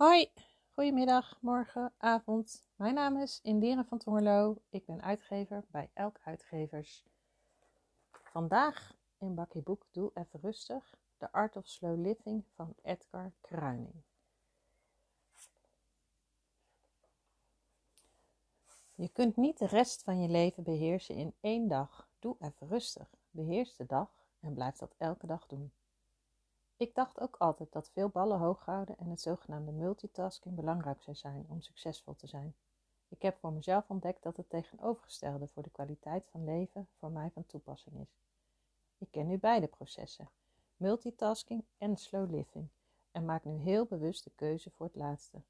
Hoi, goedemiddag, morgen, avond. Mijn naam is Indira van Tongerlo. Ik ben uitgever bij Elk Uitgevers. Vandaag in Bakkie Boek Doe Even Rustig. The Art of Slow Living van Edgar Kruining. Je kunt niet de rest van je leven beheersen in één dag. Doe even rustig. Beheers de dag en blijf dat elke dag doen. Ik dacht ook altijd dat veel ballen hoog houden en het zogenaamde multitasking belangrijk zou zijn om succesvol te zijn. Ik heb voor mezelf ontdekt dat het tegenovergestelde voor de kwaliteit van leven voor mij van toepassing is. Ik ken nu beide processen, multitasking en slow living, en maak nu heel bewust de keuze voor het laatste.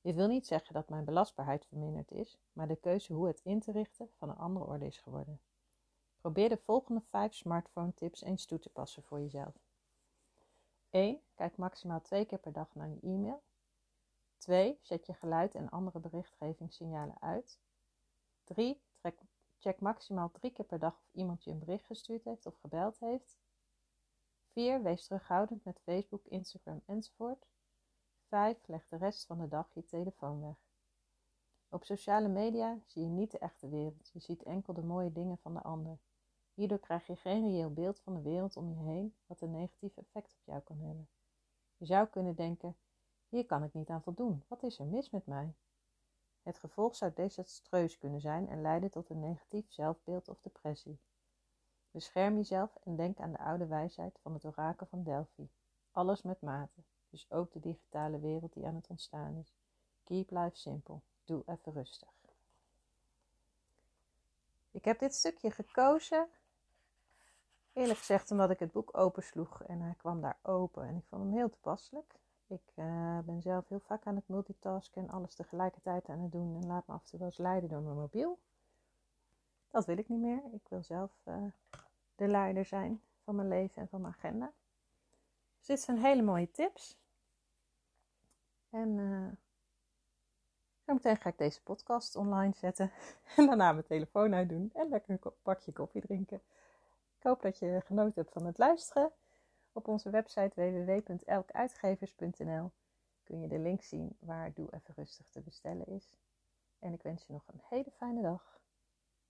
Dit wil niet zeggen dat mijn belastbaarheid verminderd is, maar de keuze hoe het in te richten van een andere orde is geworden. Probeer de volgende vijf smartphone tips eens toe te passen voor jezelf. 1. Kijk maximaal twee keer per dag naar je e-mail. 2. Zet je geluid en andere berichtgevingssignalen uit. 3. check maximaal drie keer per dag of iemand je een bericht gestuurd heeft of gebeld heeft. 4. Wees terughoudend met Facebook, Instagram enzovoort. 5. Leg de rest van de dag je telefoon weg. Op sociale media zie je niet de echte wereld. Je ziet enkel de mooie dingen van de ander. Hierdoor krijg je geen reëel beeld van de wereld om je heen, wat een negatief effect op jou kan hebben. Je zou kunnen denken: hier kan ik niet aan voldoen, wat is er mis met mij? Het gevolg zou desastreus kunnen zijn en leiden tot een negatief zelfbeeld of depressie. Bescherm jezelf en denk aan de oude wijsheid van het orakel van Delphi. Alles met mate, dus ook de digitale wereld die aan het ontstaan is. Keep life simple. Doe even rustig. Ik heb dit stukje gekozen Eerlijk gezegd omdat ik het boek opensloeg en hij kwam daar open en ik vond hem heel toepasselijk. Ik uh, ben zelf heel vaak aan het multitasken en alles tegelijkertijd aan het doen en laat me af en toe wel eens leiden door mijn mobiel. Dat wil ik niet meer. Ik wil zelf uh, de leider zijn van mijn leven en van mijn agenda. Dus dit zijn hele mooie tips. En uh, meteen ga ik deze podcast online zetten en daarna mijn telefoon uitdoen en lekker een bakje koffie drinken. Ik hoop dat je genoten hebt van het luisteren. Op onze website www.elkuitgevers.nl kun je de link zien waar Doe Even Rustig te bestellen is. En ik wens je nog een hele fijne dag.